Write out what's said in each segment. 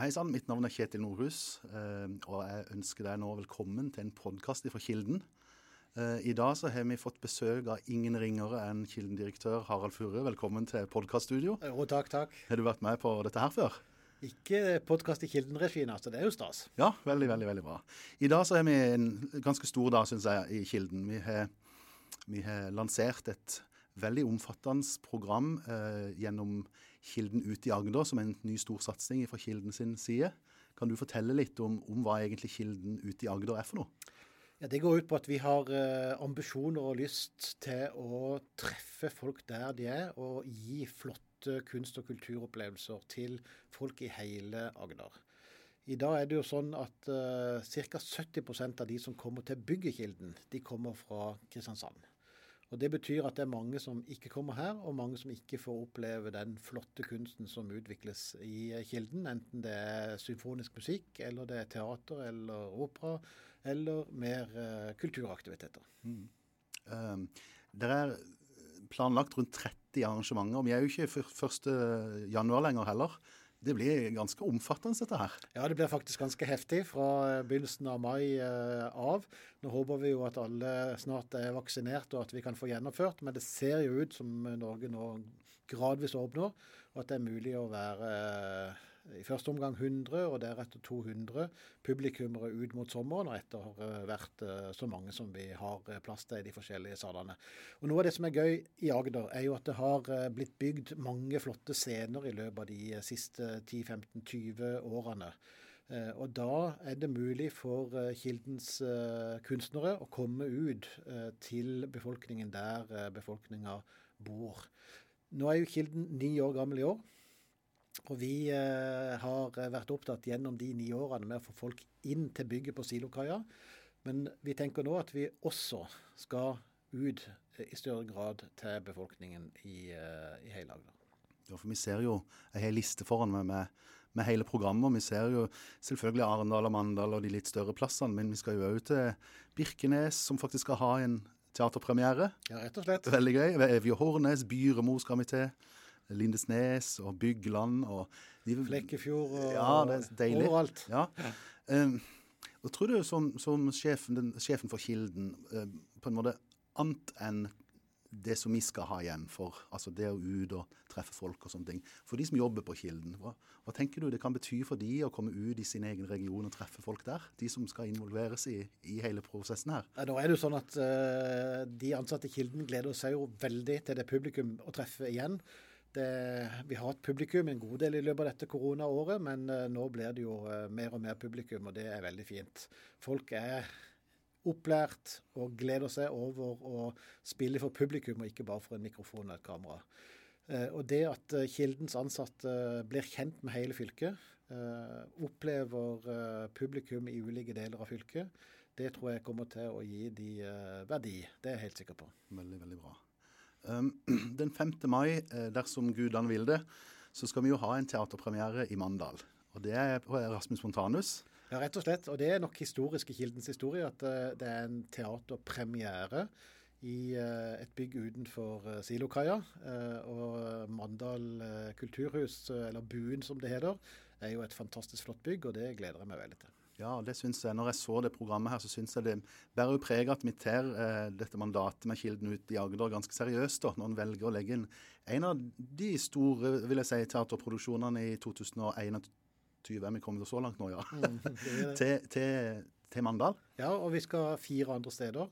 Hei sann, mitt navn er Kjetil Nordhus, eh, og jeg ønsker deg nå velkommen til en podkast fra Kilden. Eh, I dag så har vi fått besøk av ingen ringere enn Kilden-direktør Harald Furre. Velkommen til podkaststudio. Jo, takk, takk. Har du vært med på dette her før? Ikke podkast i Kilden-regien, altså. Det er jo stas. Ja, veldig, veldig veldig bra. I dag så har vi en ganske stor dag, syns jeg, i Kilden. Vi har, vi har lansert et veldig omfattende program eh, gjennom Kilden ut i Agder, som er en ny stor satsing fra Kilden sin side. Kan du fortelle litt om, om hva egentlig Kilden ut i Agder er for noe? Ja, Det går ut på at vi har eh, ambisjoner og lyst til å treffe folk der de er, og gi flotte kunst- og kulturopplevelser til folk i hele Agder. I dag er det jo sånn at eh, ca. 70% av de som kommer til Byggekilden, de kommer fra Kristiansand. Og Det betyr at det er mange som ikke kommer her, og mange som ikke får oppleve den flotte kunsten som utvikles i Kilden. Enten det er symfonisk musikk, eller det er teater eller opera, eller mer uh, kulturaktiviteter. Mm. Um, det er planlagt rundt 30 arrangementer. Vi er jo ikke 1. januar lenger heller. Det blir ganske omfattende, dette her. Ja, det blir faktisk ganske heftig fra begynnelsen av mai eh, av. Nå håper vi jo at alle snart er vaksinert og at vi kan få gjennomført, men det ser jo ut som Norge nå gradvis åpner, og at det er mulig å være eh, i første omgang 100 og deretter 200 publikummere ut mot sommeren, og etter har vært eh, så mange som vi har eh, plass til i de forskjellige salene. Og Noe av det som er gøy i Agder, er jo at det har eh, blitt bygd mange flotte scener i løpet av de siste 10-15-20 årene. Og Da er det mulig for Kildens kunstnere å komme ut til befolkningen der befolkninga bor. Nå er jo Kilden ni år gammel i år. Og vi eh, har vært opptatt gjennom de ni årene med å få folk inn til bygget på Silokaia. Men vi tenker nå at vi også skal ut eh, i større grad til befolkningen i, eh, i hele Agder. Ja, for Vi ser jo en hel liste foran meg med, med, hele programmet. Vi ser jo selvfølgelig Arendal og Mandal og de litt større plassene, men vi skal jo òg til Birkenes, som faktisk skal ha en teaterpremiere. Ja, rett og slett. Veldig gøy. Evje Hornes, Byremo skal vi til. Lindesnes og Bygland og de, Flekkefjord og ja, det er deilig. overalt. Ja. Um, og tror du som, som sjefen, den, sjefen, for Kilden um, på en måte annet enn det som vi skal ha igjen for altså det å ut og treffe folk og sånne ting. For de som jobber på Kilden, hva, hva, tenker du det kan bety for de å komme ut i sin egen region og treffe folk der? De som skal involveres i, i hele prosessen her. Ja, nå er det jo sånn at uh, De ansatte i Kilden gleder seg jo veldig til det publikum å treffe igjen. Det, vi har hatt publikum en god del i løpet av dette koronaåret, men uh, nå blir det jo uh, mer og mer publikum, og det er veldig fint. Folk er opplært og gleder seg over å spille for publikum, og ikke bare for en mikrofon og et kamera. Og det at Kildens ansatte blir kjent med hele fylket, opplever publikum i ulike deler av fylket, det tror jeg kommer til å gi de verdi. Det er jeg helt sikker på. Veldig, veldig bra. Um, den 5. mai, eh, dersom gudene vil det, så skal vi jo ha en teaterpremiere i Mandal. Og det er på Rasmus Montanus. Ja, rett og slett. Og det er nok historisk i Kildens historie at eh, det er en teaterpremiere i eh, et bygg utenfor Silokaia. Og Mandal kulturhus, eller Buen som det heter, er jo et fantastisk flott bygg, og det gleder jeg meg veldig til. Ja, det synes jeg. Når jeg så det programmet her, så syns jeg det bærer jo preg at vi tar eh, dette mandatet med Kilden ut i Agder ganske seriøst, da, når en velger å legge inn en av de store vil jeg si, teaterproduksjonene i 2021. Er vi kommer så langt nå, ja? Mm, til, til, til, Mandal. Ja, og vi skal fire andre steder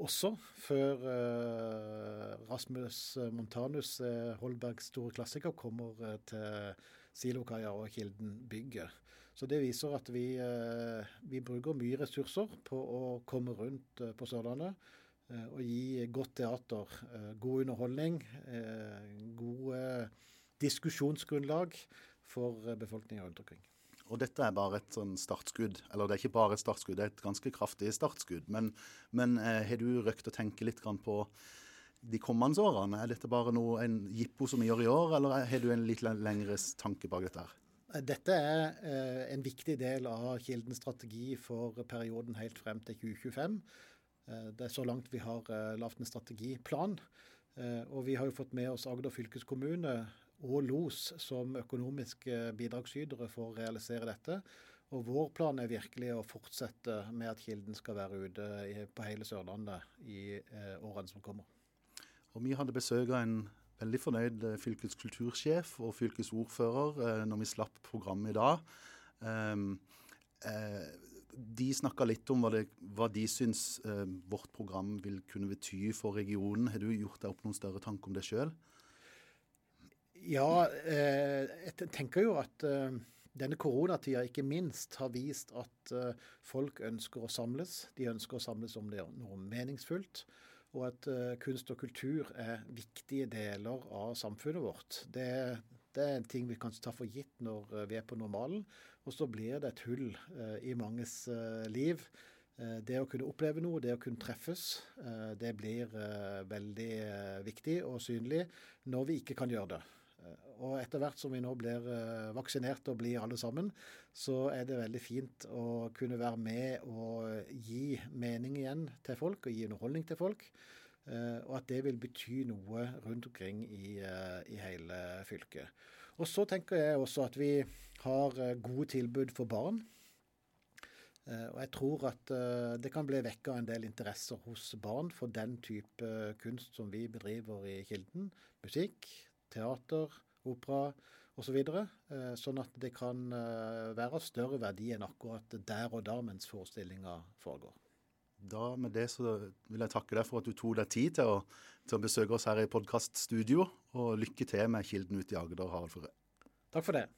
også, før uh, Rasmus Montanus, uh, Holbergs store klassiker, kommer uh, til Silokaia og Kilden bygget. Så det viser at vi, uh, vi, bruker mye ressurser på å komme rundt på Sørlandet og gi godt teater, god underholdning, gode diskusjonsgrunnlag for befolkninga rundt omkring. Og dette er bare et sånn startskudd. Eller det er ikke bare et startskudd, det er et ganske kraftig startskudd. Men, men eh, har du røkt å tenke litt på de kommende årene? Er dette bare noe, en jippo som vi gjør i år, eller har du en litt lengre tanke bak dette her? Dette er eh, en viktig del av Kildens strategi for perioden helt frem til 2025. Eh, det er så langt vi har eh, lagd en strategiplan. Og vi har jo fått med oss Agder fylkeskommune og Los som økonomiske bidragsytere for å realisere dette. Og vår plan er virkelig å fortsette med at Kilden skal være ute på hele Sørlandet i årene som kommer. Og Vi hadde besøk av en veldig fornøyd fylkeskultursjef og fylkesordfører når vi slapp programmet i dag. Um, eh, de snakka litt om hva, det, hva de syns eh, vårt program vil kunne bety for regionen. Har du gjort deg opp noen større tanker om det sjøl? Ja, eh, jeg tenker jo at eh, denne koronatida ikke minst har vist at eh, folk ønsker å samles. De ønsker å samles om det er noe meningsfullt. Og at eh, kunst og kultur er viktige deler av samfunnet vårt. Det, det er en ting vi kan ta for gitt når eh, vi er på normalen. Og så blir det et hull eh, i manges liv. Det å kunne oppleve noe, det å kunne treffes, det blir veldig viktig og synlig når vi ikke kan gjøre det. Og etter hvert som vi nå blir vaksinert og blir alle sammen, så er det veldig fint å kunne være med og gi mening igjen til folk, og gi underholdning til folk. Og at det vil bety noe rundt omkring i, i hele fylket. Og så tenker jeg også at vi har eh, gode tilbud for barn. Eh, og jeg tror at eh, det kan bli vekka en del interesser hos barn for den type kunst som vi bedriver i Kilden. Musikk, teater, opera osv. Så sånn at det kan være større verdi enn akkurat der og da mens forestillinga foregår. Da Med det så vil jeg takke deg for at du tok deg tid til å, til å besøke oss her i podkaststudio. Og lykke til med Kilden ut i Agder, Harald Furre. Takk for det.